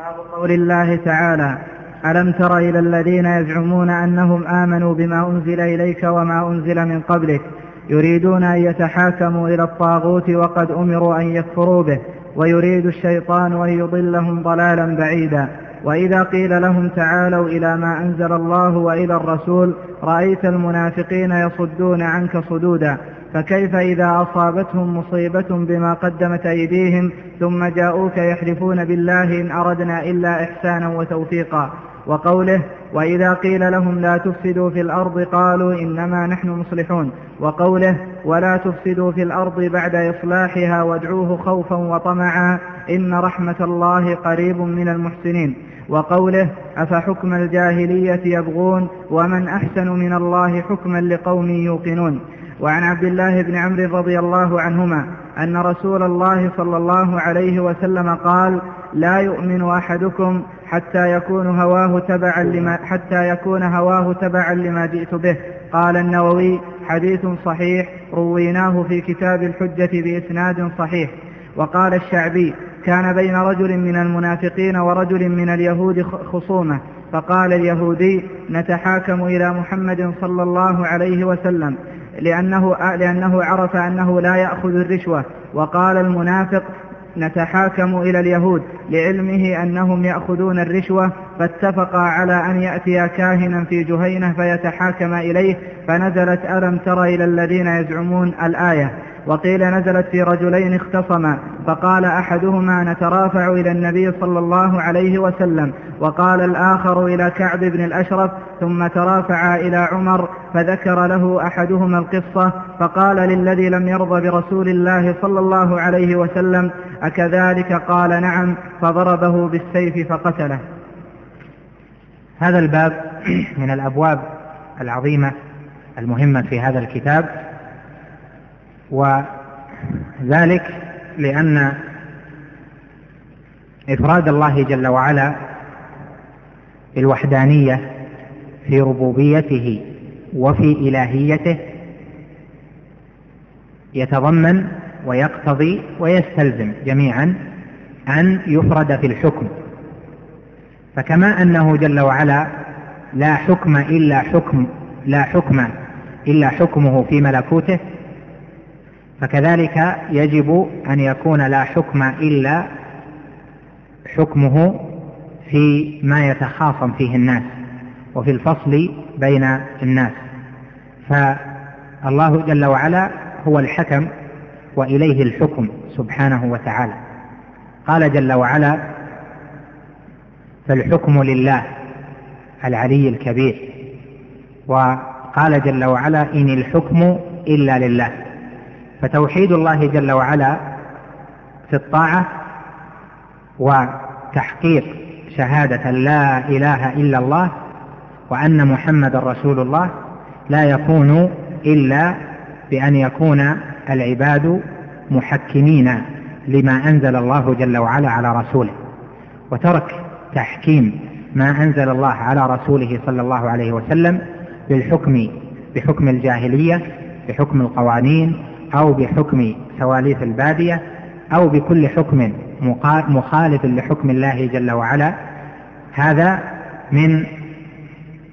باب قول الله تعالى ألم تر إلى الذين يزعمون أنهم آمنوا بما أنزل إليك وما أنزل من قبلك يريدون أن يتحاكموا إلى الطاغوت وقد أمروا أن يكفروا به ويريد الشيطان أن يضلهم ضلالا بعيدا. وإذا قيل لهم تعالوا إلى ما أنزل الله وإلى الرسول رأيت المنافقين يصدون عنك صدودا. فكيف إذا أصابتهم مصيبة بما قدمت أيديهم ثم جاءوك يحلفون بالله إن أردنا إلا إحسانا وتوفيقا؟ وقوله وإذا قيل لهم لا تفسدوا في الأرض قالوا إنما نحن مصلحون. وقوله ولا تفسدوا في الأرض بعد إصلاحها وادعوه خوفا وطمعا إن رحمة الله قريب من المحسنين. وقوله أفحكم الجاهلية يبغون ومن أحسن من الله حكما لقوم يوقنون. وعن عبد الله بن عمرو رضي الله عنهما أن رسول الله صلى الله عليه وسلم قال لا يؤمن أحدكم حتى يكون هواه تبعا لما حتى يكون هواه تبعا لما جئت به. قال النووي حديث صحيح رويناه في كتاب الحجة بإسناد صحيح. وقال الشعبي كان بين رجل من المنافقين ورجل من اليهود خصومة فقال اليهودي نتحاكم إلى محمد صلى الله عليه وسلم لأنه, لأنه عرف أنه لا يأخذ الرشوة. وقال المنافق نتحاكم إلى اليهود لعلمه أنهم يأخذون الرشوة فاتفقا على أن يأتي كاهنا في جهينة فيتحاكم إليه فنزلت ألم تر إلى الذين يزعمون الآية؟ وقيل نزلت في رجلين اختصما فقال أحدهما نترافع إلى النبي صلى الله عليه وسلم وقال الآخر إلى كعب بن الأشرف ثم ترافعا إلى عمر فذكر له أحدهما القصة فقال للذي لم يرضى برسول الله صلى الله عليه وسلم أكذلك؟ قال نعم فضربه بالسيف فقتله. هذا الباب من الأبواب العظيمة المهمة في هذا الكتاب. وذلك لأن إفراد الله جل وعلا بالوحدانية في ربوبيته وفي إلهيته يتضمن ويقتضي ويستلزم جميعا أن يفرد في الحكم. فكما أنه جل وعلا لا حكم إلا حكم لا حكم إلا حكمه في ملكوته فكذلك يجب أن يكون لا حكم إلا حكمه في ما يتخاصم فيه الناس وفي الفصل بين الناس. فالله جل وعلا هو الحكم وإليه الحكم سبحانه وتعالى. قال جل وعلا فالحكم لله العلي الكبير. وقال جل وعلا إن الحكم إلا لله. فتوحيد الله جل وعلا في الطاعة وتحقيق شهادة لا إله إلا الله وأن محمد رسول الله لا يكون إلا بأن يكون العباد محكمين لما أنزل الله جل وعلا على رسوله وترك تحكيم ما أنزل الله على رسوله صلى الله عليه وسلم بالحكم بحكم الجاهلية بحكم القوانين أو بحكم سواليف البادية أو بكل حكم مخالف لحكم الله جل وعلا. هذا من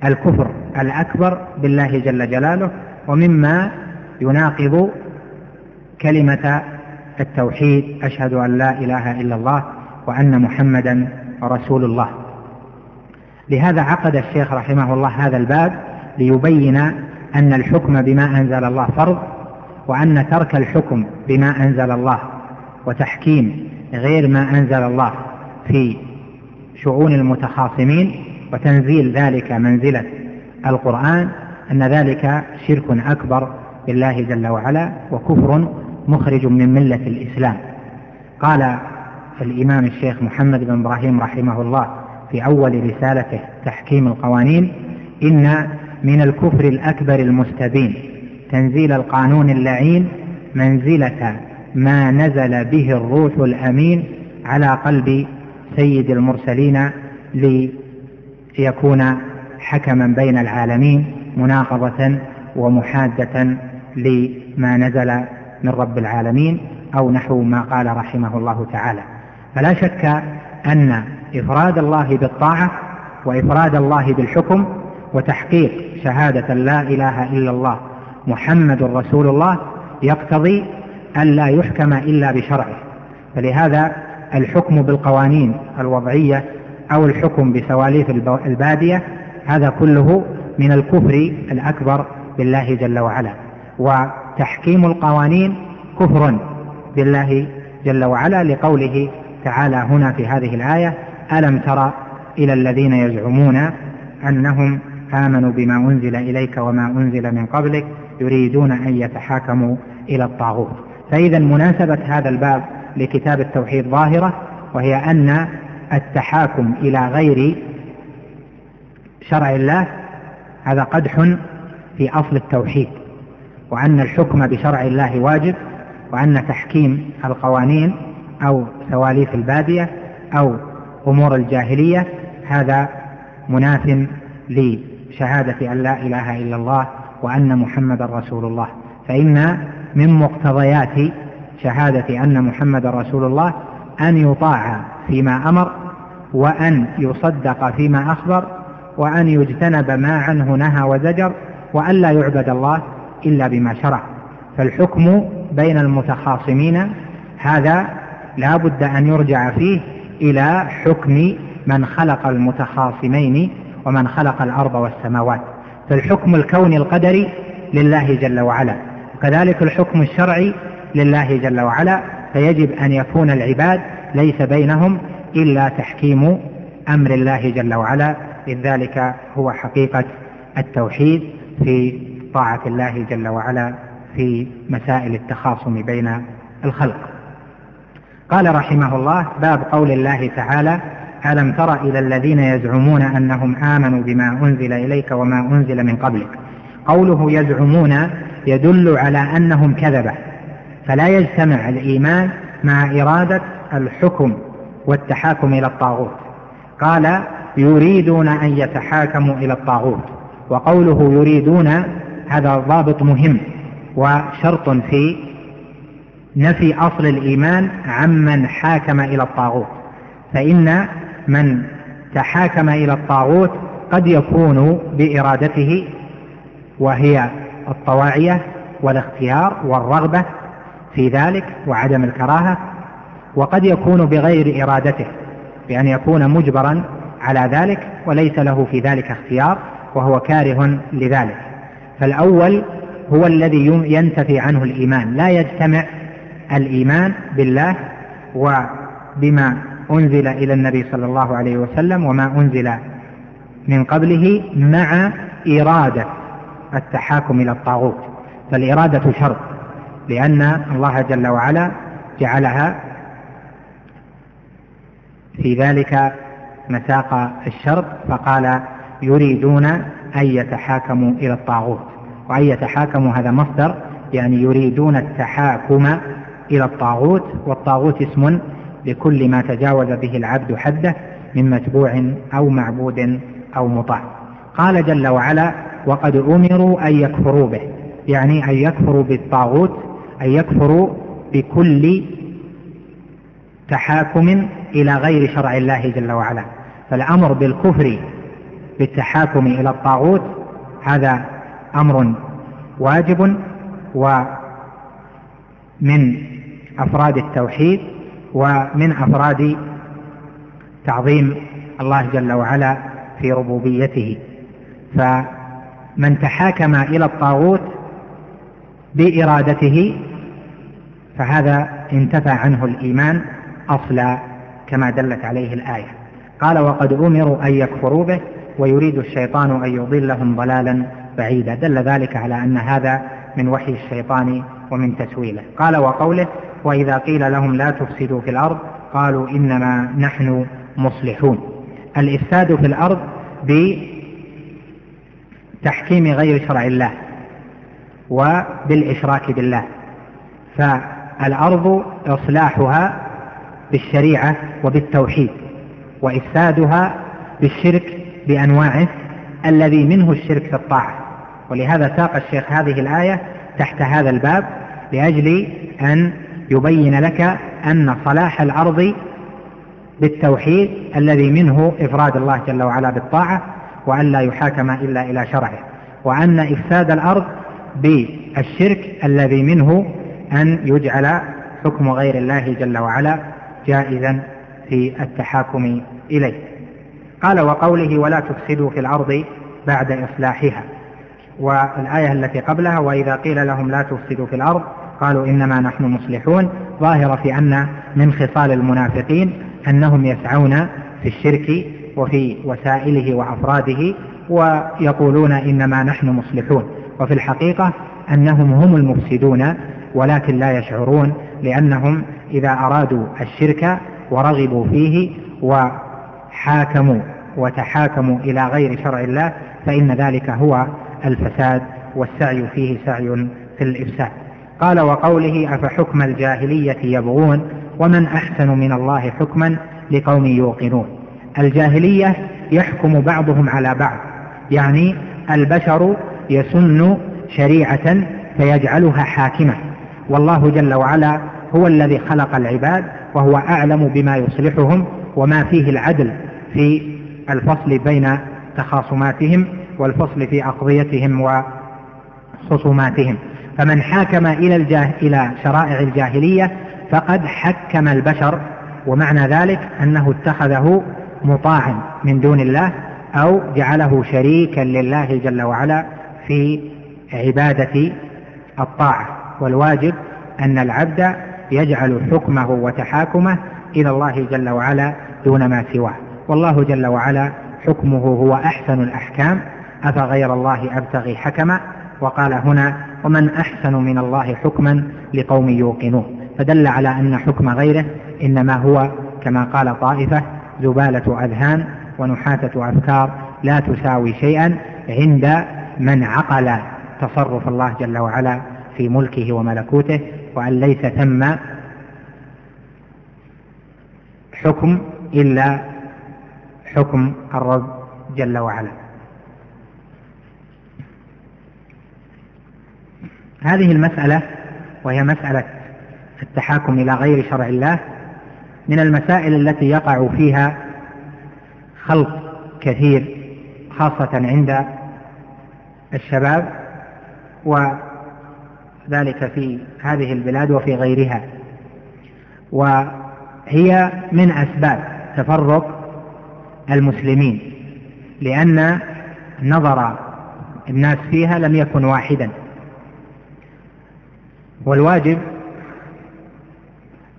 الكفر الأكبر بالله جل جلاله ومما يناقض كلمة التوحيد أشهد أن لا إله إلا الله وأن محمدا رسول الله. لهذا عقد الشيخ رحمه الله هذا الباب ليبين أن الحكم بما أنزل الله فرض وأن ترك الحكم بما أنزل الله وتحكيم غير ما أنزل الله في شؤون المتخاصمين وتنزيل ذلك منزلة القرآن أن ذلك شرك أكبر بالله جل وعلا وكفر مخرج من ملة الإسلام. قال الإمام الشيخ محمد بن إبراهيم رحمه الله في أول رسالته تحكيم القوانين إن من الكفر الأكبر المستبين تنزيل القانون اللعين منزلة ما نزل به الروح الأمين على قلب سيد المرسلين ليكون حكما بين العالمين مناقضة ومحادة لما نزل من رب العالمين أو نحو ما قال رحمه الله تعالى. فلا شك أن إفراد الله بالطاعة وإفراد الله بالحكم وتحقيق شهادة لا إله إلا الله محمد رسول الله يقتضي أن لا يحكم إلا بشرعه. فلهذا الحكم بالقوانين الوضعية أو الحكم بسواليف البادية هذا كله من الكفر الأكبر بالله جل وعلا. وتحكيم القوانين كفر بالله جل وعلا لقوله تعالى هنا في هذه الآية ألم تر إلى الذين يزعمون أنهم آمنوا بما أنزل إليك وما أنزل من قبلك؟ يريدون أن يتحاكموا إلى الطاغوت. فإذا مناسبة هذا الباب لكتاب التوحيد ظاهرة وهي أن التحاكم إلى غير شرع الله هذا قدح في أصل التوحيد وأن الحكم بشرع الله واجب وأن تحكيم القوانين أو سواليف البادية أو أمور الجاهلية هذا مناف لشهادة أن لا إله إلا الله وأن محمد رسول الله فإن من مقتضيات شهادة أن محمد رسول الله أن يطاع فيما أمر وأن يصدق فيما أخبر وأن يجتنب ما عنه نهى وزجر وأن لا يعبد الله إلا بما شرع. فالحكم بين المتخاصمين هذا لا بد أن يرجع فيه إلى حكم من خلق المتخاصمين ومن خلق الأرض والسماوات. فالحكم الكوني القدري لله جل وعلا. وكذلك الحكم الشرعي لله جل وعلا. فيجب أن يكون العباد ليس بينهم إلا تحكيم أمر الله جل وعلا. إذ ذلك هو حقيقة التوحيد في طاعة الله جل وعلا في مسائل التخاصم بين الخلق. قال رحمه الله باب قول الله تعالى ألم تر إلى الذين يزعمون أنهم آمنوا بما أنزل إليك وما أنزل من قبلك؟ قوله يزعمون يدل على أنهم كذبة فلا يجتمع الإيمان مع إرادة الحكم والتحاكم إلى الطاغوت. قال يريدون أن يتحاكموا إلى الطاغوت. وقوله يريدون هذا ضابط مهم وشرط في نفي أصل الإيمان عمن حاكم إلى الطاغوت. فإن من تحاكم إلى الطاغوت قد يكون بإرادته وهي الطواعية والاختيار والرغبة في ذلك وعدم الكراهة وقد يكون بغير إرادته بأن يكون مجبرا على ذلك وليس له في ذلك اختيار وهو كاره لذلك. فالأول هو الذي ينتفي عنه الإيمان لا يجتمع الإيمان بالله وبما أنزل إلى النبي صلى الله عليه وسلم وما أنزل من قبله مع إرادة التحاكم إلى الطاغوت. فالإرادة شرط لأن الله جل وعلا جعلها في ذلك مساق الشرط فقال يريدون أن يتحاكموا إلى الطاغوت. وأن يتحاكموا هذا مصدر يعني يريدون التحاكم إلى الطاغوت والطاغوت اسم لكل ما تجاوز به العبد حده من متبوع أو معبود أو مطاع. قال جل وعلا وقد أمروا أن يكفروا به. يعني أن يكفروا بالطاغوت أن يكفروا بكل تحاكم إلى غير شرع الله جل وعلا. فالأمر بالكفر بالتحاكم إلى الطاغوت هذا أمر واجب ومن أفراد التوحيد ومن أفراد تعظيم الله جل وعلا في ربوبيته. فمن تحاكم إلى الطاغوت بإرادته فهذا انتفى عنه الإيمان أصلا كما دلت عليه الآية. قال وقد أمروا أن يكفروا به ويريد الشيطان أن يضلهم ضلالا بعيدا. دل ذلك على أن هذا من وحي الشيطان ومن تسويله. قال وقوله وإذا قيل لهم لا تفسدوا في الأرض قالوا إنما نحن مصلحون. الإفساد في الأرض بتحكيم غير شرع الله وبالإشراك بالله فالأرض إصلاحها بالشريعة وبالتوحيد وإفسادها بالشرك بأنواعه الذي منه الشرك في الطاعة. ولهذا ساق الشيخ هذه الآية تحت هذا الباب لأجل أن يبين لك أن صلاح الأرض بالتوحيد الذي منه إفراد الله جل وعلا بالطاعة وأن لا يحاكم إلا إلى شرعه وأن إفساد الأرض بالشرك الذي منه أن يجعل حكم غير الله جل وعلا جائزا في التحاكم إليه. قال وقوله ولا تفسدوا في الأرض بعد إصلاحها. والآية التي قبلها وإذا قيل لهم لا تفسدوا في الأرض قالوا إنما نحن مصلحون. ظاهرة في أن من خصال المنافقين أنهم يسعون في الشرك وفي وسائله وأفراده ويقولون إنما نحن مصلحون. وفي الحقيقة أنهم هم المفسدون ولكن لا يشعرون لأنهم إذا أرادوا الشرك ورغبوا فيه وحاكموا وتحاكموا إلى غير شرع الله فإن ذلك هو الفساد والسعي فيه سعي في الإفساد. قال وقوله أفحكم الجاهلية يبغون ومن أحسن من الله حكما لقوم يوقنون. الجاهلية يحكم بعضهم على بعض يعني البشر يسن شريعة فيجعلها حاكمة. والله جل وعلا هو الذي خلق العباد وهو أعلم بما يصلحهم وما فيه العدل في الفصل بين تخاصماتهم والفصل في أقضيتهم وخصوماتهم. فمن حاكم إلى, الجاه إلى شرائع الجاهلية فقد حكم البشر ومعنى ذلك أنه اتخذه مطاعا من دون الله أو جعله شريكا لله جل وعلا في عبادة الطاعة. والواجب أن العبد يجعل حكمه وتحاكمه إلى الله جل وعلا دون ما سواه. والله جل وعلا حكمه هو أحسن الأحكام. أفغير الله أبتغي حكما وقال هنا ومن أحسن من الله حكما لقوم يوقنون فدل على أن حكم غيره إنما هو كما قال طائفة زبالة أذهان ونحاتة أفكار لا تساوي شيئا عند من عقل تصرف الله جل وعلا في ملكه وملكوته وأن ليس ثم حكم إلا حكم الرب جل وعلا. هذه المسألة وهي مسألة التحاكم إلى غير شرع الله من المسائل التي يقع فيها خلط كثير خاصة عند الشباب وذلك في هذه البلاد وفي غيرها. وهي من أسباب تفرق المسلمين لأن نظر الناس فيها لم يكن واحدا. والواجب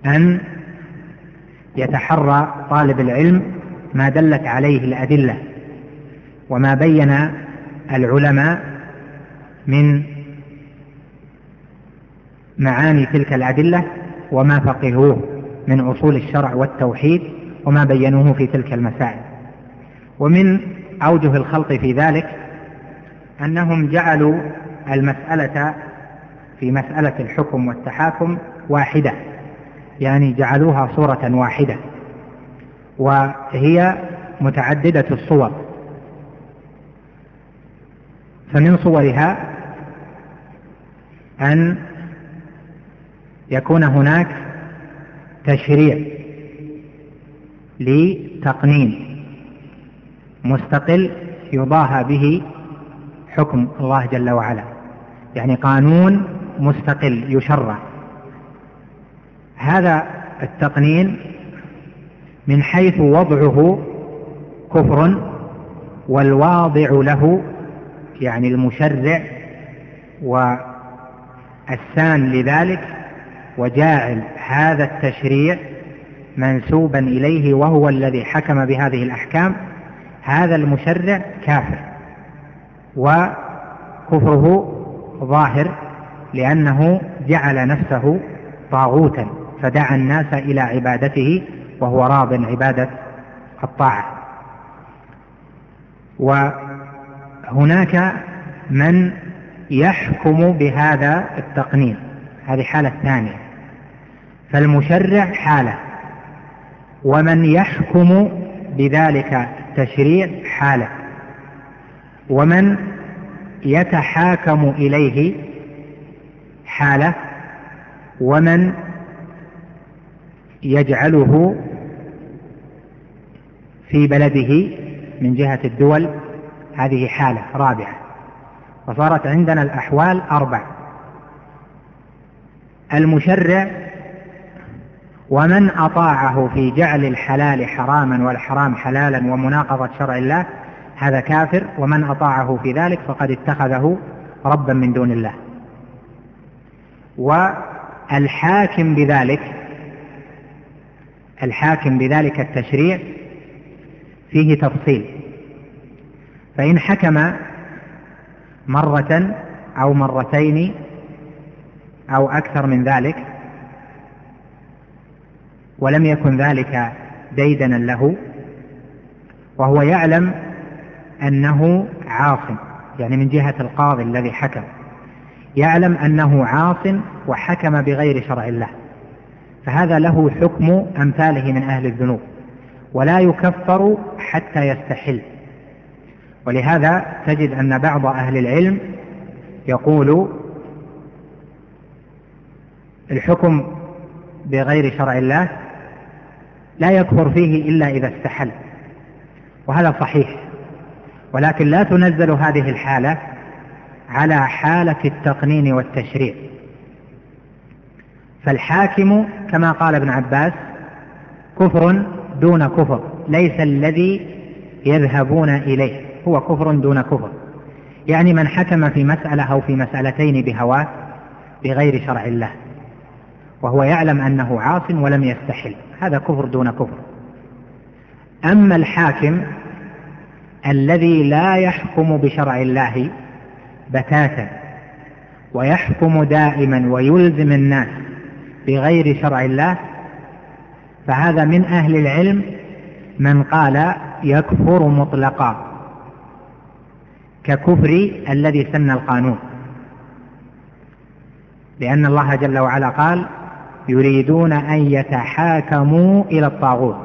أن يتحرى طالب العلم ما دلت عليه الأدلة وما بين العلماء من معاني تلك الأدلة وما فقهوه من أصول الشرع والتوحيد وما بينوه في تلك المسائل. ومن أوجه الخلط في ذلك أنهم جعلوا المسألة في مسألة الحكم والتحاكم واحدة يعني جعلوها صورة واحدة وهي متعددة الصور. فمن صورها أن يكون هناك تشريع لتقنين مستقل يضاهى به حكم الله جل وعلا يعني قانون مستقل يشرع. هذا التقنين من حيث وضعه كفر والواضع له يعني المشرع والسان لذلك وجاعل هذا التشريع منسوبا إليه وهو الذي حكم بهذه الأحكام. هذا المشرع كافر وكفره ظاهر. لأنه جعل نفسه طاغوتا فدعا الناس إلى عبادته وهو راض عبادة الطاعة. وهناك من يحكم بهذا التقنين. هذه حالة ثانية. فالمشرع حالة. ومن يحكم بذلك التشريع حالة. ومن يتحاكم إليه حالة ومن يجعله في بلده من جهة الدول هذه حالة رابعة. فصارت عندنا الأحوال أربع. المشرع ومن أطاعه في جعل الحلال حراما والحرام حلالا ومناقضة شرع الله هذا كافر. ومن أطاعه في ذلك فقد اتخذه ربا من دون الله. والحاكم بذلك الحاكم بذلك التشريع فيه تفصيل. فإن حكم مرة أو مرتين أو أكثر من ذلك ولم يكن ذلك ديدنا له وهو يعلم أنه عاصم يعني من جهة القاضي الذي حكم. يعلم أنه عاص وحكم بغير شرع الله. فهذا له حكم أمثاله من أهل الذنوب ولا يكفر حتى يستحل. ولهذا تجد أن بعض أهل العلم يقول الحكم بغير شرع الله لا يكفر فيه إلا إذا استحل وهذا صحيح. ولكن لا تنزل هذه الحالة على حالة التقنين والتشريع. فالحاكم كما قال ابن عباس كفر دون كفر ليس الذي يذهبون إليه هو كفر دون كفر. يعني من حكم في مسألة أو في مسألتين بهواه بغير شرع الله وهو يعلم أنه عاص ولم يستحل هذا كفر دون كفر. أما الحاكم الذي لا يحكم بشرع الله بتاتا ويحكم دائما ويلزم الناس بغير شرع الله. فهذا من أهل العلم من قال يكفر مطلقا ككفر الذي سن القانون. لأن الله جل وعلا قال يريدون أن يتحاكموا إلى الطاغوت.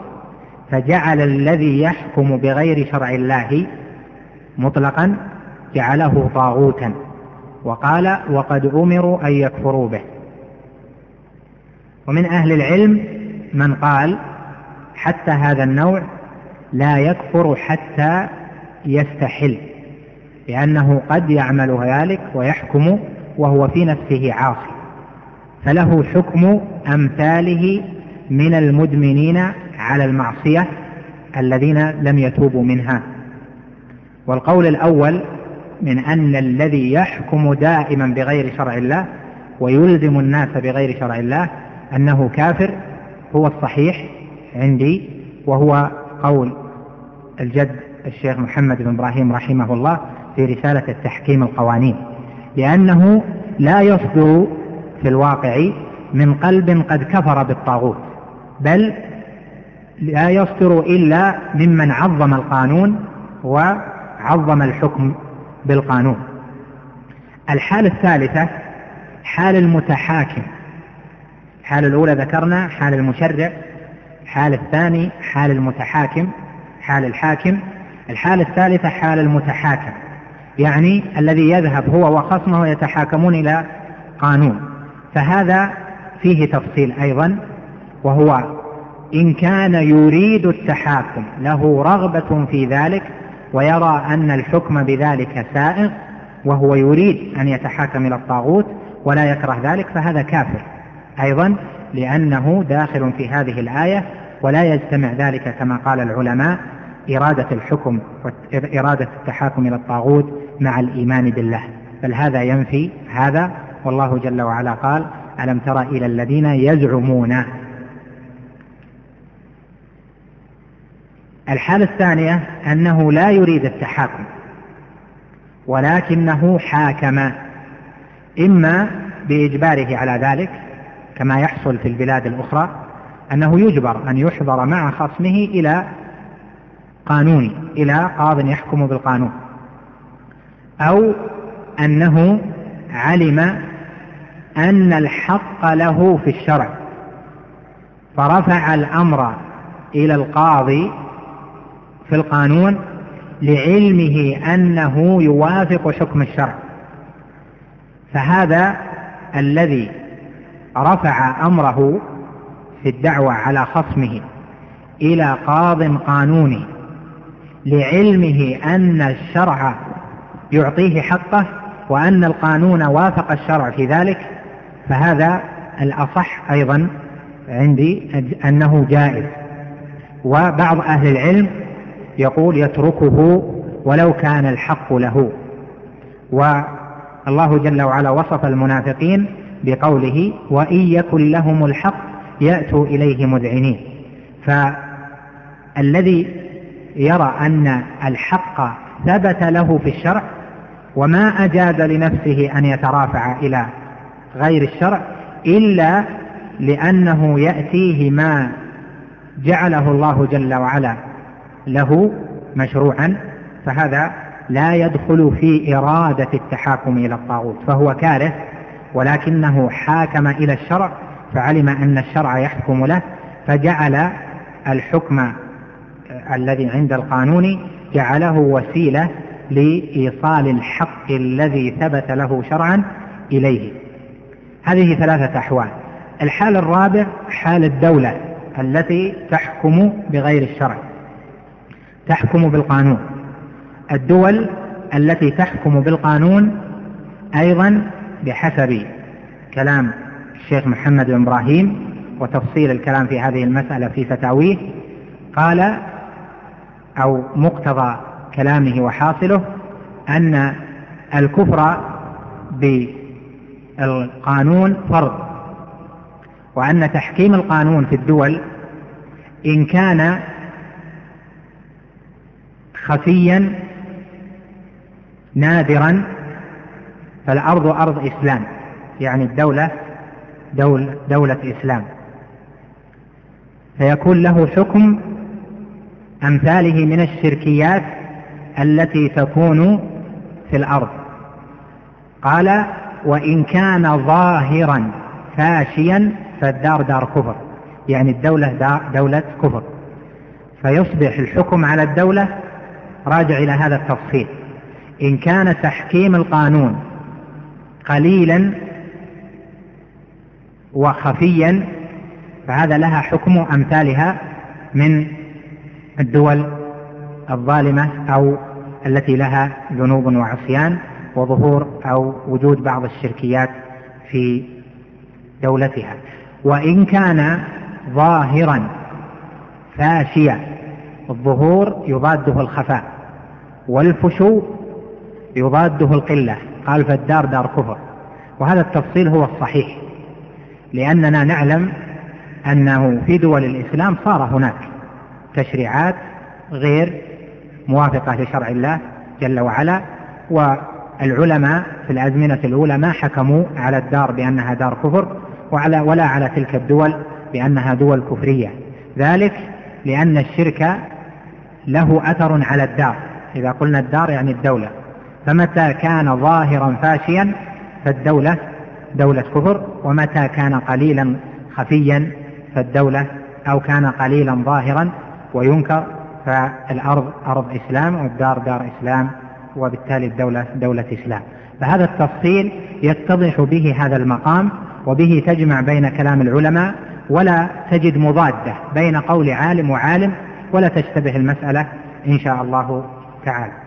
فجعل الذي يحكم بغير شرع الله مطلقا جعله طاغوتا وقال وقد أمروا أن يكفروا به. ومن أهل العلم من قال حتى هذا النوع لا يكفر حتى يستحل لأنه قد يعمل ذلك ويحكم وهو في نفسه عاصي. فله حكم أمثاله من المدمنين على المعصية الذين لم يتوبوا منها. والقول الأول من أن الذي يحكم دائما بغير شرع الله ويلزم الناس بغير شرع الله أنه كافر هو الصحيح عندي وهو قول الجد الشيخ محمد بن إبراهيم رحمه الله في رسالة التحكيم القوانين لأنه لا يصدر في الواقع من قلب قد كفر بالطاغوت بل لا يصدر إلا ممن عظم القانون وعظم الحكم بالقانون. الحالة الثالثة حال المتحاكم. الحالة الأولى ذكرنا حال المشرع. الحالة الثاني حال المتحاكم. حال الحاكم. الحالة الثالثة حال المتحاكم. يعني الذي يذهب هو وخصمه يتحاكمون إلى قانون. فهذا فيه تفصيل أيضا وهو إن كان يريد التحاكم له رغبة في ذلك ويرى أن الحكم بذلك سائغ وهو يريد أن يتحاكم إلى الطاغوت ولا يكره ذلك فهذا كافر. أيضا لأنه داخل في هذه الآية ولا يجتمع ذلك كما قال العلماء إرادة الحكم وإرادة التحاكم إلى الطاغوت مع الإيمان بالله. بل هذا ينفي هذا والله جل وعلا قال ألم تر إلى الذين يزعمون الحالة الثانية أنه لا يريد التحاكم ولكنه حاكم إما بإجباره على ذلك كما يحصل في البلاد الأخرى أنه يجبر أن يحضر مع خصمه إلى قانون إلى قاض يحكم بالقانون أو أنه علم أن الحق له في الشرع فرفع الأمر إلى القاضي في القانون لعلمه أنه يوافق حكم الشرع. فهذا الذي رفع أمره في الدعوة على خصمه إلى قاض قانوني لعلمه أن الشرع يعطيه حقه وأن القانون وافق الشرع في ذلك فهذا الأصح أيضا عندي أنه جائز. وبعض أهل العلم يقول يتركه ولو كان الحق له. والله جل وعلا وصف المنافقين بقوله وإن يكن لهم الحق يأتوا إليه مذعنين. فالذي يرى أن الحق ثبت له في الشرع وما أجاز لنفسه أن يترافع إلى غير الشرع إلا لأنه يأتيه ما جعله الله جل وعلا له مشروعا فهذا لا يدخل في إرادة التحاكم إلى الطاغوت فهو كاره ولكنه حاكم إلى الشرع فعلم أن الشرع يحكم له فجعل الحكم الذي عند القانون جعله وسيلة لإيصال الحق الذي ثبت له شرعا إليه. هذه ثلاثة أحوال. الحال الرابع حال الدولة التي تحكم بغير الشرع. تحكم بالقانون. الدول التي تحكم بالقانون أيضا بحسب كلام الشيخ محمد بن إبراهيم وتفصيل الكلام في هذه المسألة في فتاويه قال أو مقتضى كلامه وحاصله أن الكفر بالقانون فرض وأن تحكيم القانون في الدول إن كان خفيا نادرا فالأرض أرض إسلام. يعني الدولة دولة, دولة إسلام. فيكون له حكم أمثاله من الشركيات التي تكون في الأرض. قال وإن كان ظاهرا فاشيا فالدار دار كفر. يعني الدولة دولة كفر. فيصبح الحكم على الدولة راجع إلى هذا التفصيل. إن كان تحكيم القانون قليلا وخفيا فهذا لها حكم أمثالها من الدول الظالمة أو التي لها ذنوب وعصيان وظهور أو وجود بعض الشركيات في دولتها. وإن كان ظاهرا فاشيا الظهور يضاده الخفاء. والفشو يضاده القلة. قال فالدار دار كفر. وهذا التفصيل هو الصحيح لأننا نعلم أنه في دول الإسلام صار هناك تشريعات غير موافقة لشرع الله جل وعلا والعلماء في الأزمنة الأولى ما حكموا على الدار بأنها دار كفر وعلى ولا على تلك الدول بأنها دول كفرية. ذلك لأن الشرك له أثر على الدار. إذا قلنا الدار يعني الدولة. فمتى كان ظاهرا فاشيا فالدولة دولة كفر. ومتى كان قليلا خفيا فالدولة. أو كان قليلا ظاهرا وينكر فالأرض أرض إسلام والدار دار إسلام وبالتالي الدولة دولة إسلام. فهذا التفصيل يتضح به هذا المقام وبه تجمع بين كلام العلماء ولا تجد مضادة بين قول عالم وعالم ولا تشتبه المسألة إن شاء الله تعالى